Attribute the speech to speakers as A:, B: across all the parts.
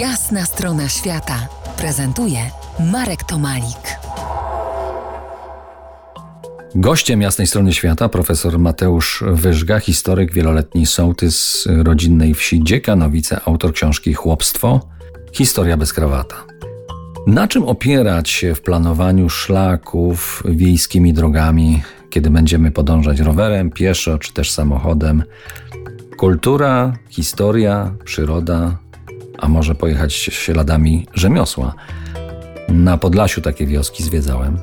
A: Jasna strona świata prezentuje Marek Tomalik.
B: Gościem jasnej strony świata profesor Mateusz Wyżga, historyk, wieloletni sołtys rodzinnej wsi Dziekanowice, autor książki Chłopstwo, historia bez krawata. Na czym opierać się w planowaniu szlaków wiejskimi drogami, kiedy będziemy podążać rowerem, pieszo czy też samochodem? Kultura, historia, przyroda, a może pojechać śladami rzemiosła. Na Podlasiu takie wioski zwiedzałem.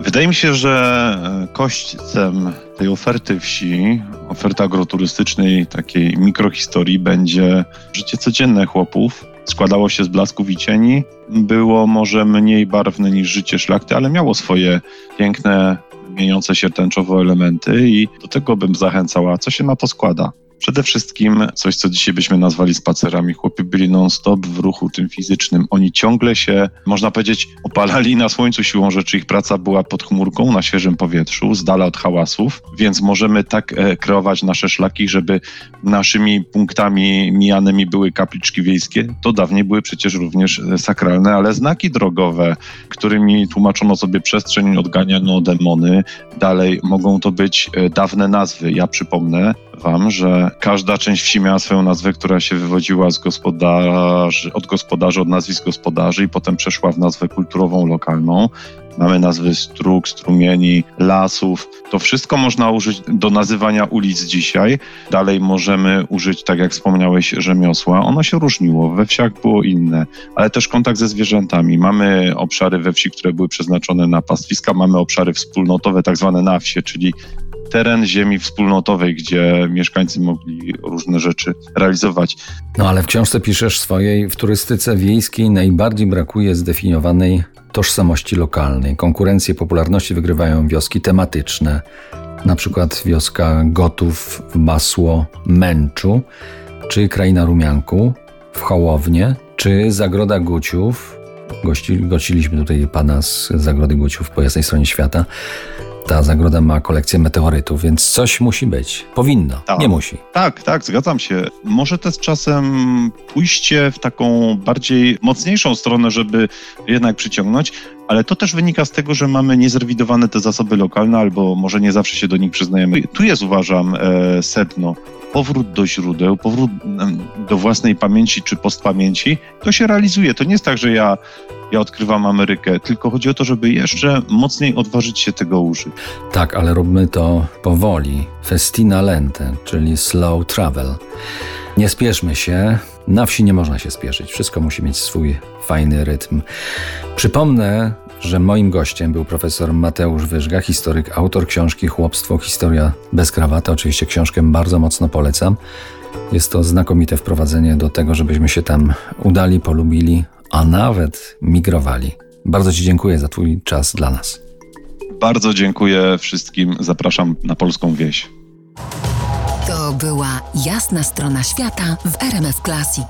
C: Wydaje mi się, że kośćcem tej oferty wsi, oferty agroturystycznej, takiej mikrohistorii będzie życie codzienne chłopów. Składało się z blasków i cieni. Było może mniej barwne niż życie szlachty, ale miało swoje piękne, mieniące się tęczowo elementy i do tego bym zachęcała. Co się na to składa? Przede wszystkim coś, co dzisiaj byśmy nazwali spacerami. Chłopi byli non-stop w ruchu tym fizycznym. Oni ciągle się, można powiedzieć, opalali na słońcu siłą rzeczy. Ich praca była pod chmurką, na świeżym powietrzu, z dala od hałasów, więc możemy tak e, kreować nasze szlaki, żeby naszymi punktami mijanymi były kapliczki wiejskie. To dawniej były przecież również e, sakralne, ale znaki drogowe, którymi tłumaczono sobie przestrzeń, odganiano demony. Dalej mogą to być e, dawne nazwy. Ja przypomnę, wam, że każda część wsi miała swoją nazwę, która się wywodziła z gospodarzy, od gospodarzy, od nazwisk gospodarzy i potem przeszła w nazwę kulturową lokalną. Mamy nazwy strug, strumieni, lasów. To wszystko można użyć do nazywania ulic dzisiaj. Dalej możemy użyć, tak jak wspomniałeś, rzemiosła. Ono się różniło. We wsiach było inne, ale też kontakt ze zwierzętami. Mamy obszary we wsi, które były przeznaczone na pastwiska, mamy obszary wspólnotowe, tak zwane na wsie, czyli teren ziemi wspólnotowej, gdzie mieszkańcy mogli różne rzeczy realizować.
B: No ale w książce piszesz swojej, w turystyce wiejskiej najbardziej brakuje zdefiniowanej tożsamości lokalnej. Konkurencję popularności wygrywają wioski tematyczne, na przykład wioska Gotów w Masło Męczu, czy Kraina Rumianku w Hołownie, czy Zagroda Guciów. Gości, gościliśmy tutaj pana z Zagrody Guciów po jasnej stronie świata. Ta zagroda ma kolekcję meteorytów, więc coś musi być. Powinno,
C: tak.
B: nie musi.
C: Tak, tak, zgadzam się. Może jest czasem pójście w taką bardziej mocniejszą stronę, żeby jednak przyciągnąć, ale to też wynika z tego, że mamy niezrewidowane te zasoby lokalne, albo może nie zawsze się do nich przyznajemy. Tu jest, uważam, e, sedno. Powrót do źródeł, powrót do własnej pamięci czy postpamięci, to się realizuje. To nie jest tak, że ja, ja odkrywam Amerykę, tylko chodzi o to, żeby jeszcze mocniej odważyć się tego użyć.
B: Tak, ale róbmy to powoli. Festina lente, czyli slow travel. Nie spieszmy się. Na wsi nie można się spieszyć. Wszystko musi mieć swój fajny rytm. Przypomnę, że moim gościem był profesor Mateusz Wyżga, historyk, autor książki Chłopstwo, historia bez krawata. Oczywiście książkę bardzo mocno polecam. Jest to znakomite wprowadzenie do tego, żebyśmy się tam udali, polubili, a nawet migrowali. Bardzo Ci dziękuję za Twój czas dla nas.
C: Bardzo dziękuję wszystkim. Zapraszam na polską wieś.
A: To była jasna strona świata w RMF Classic.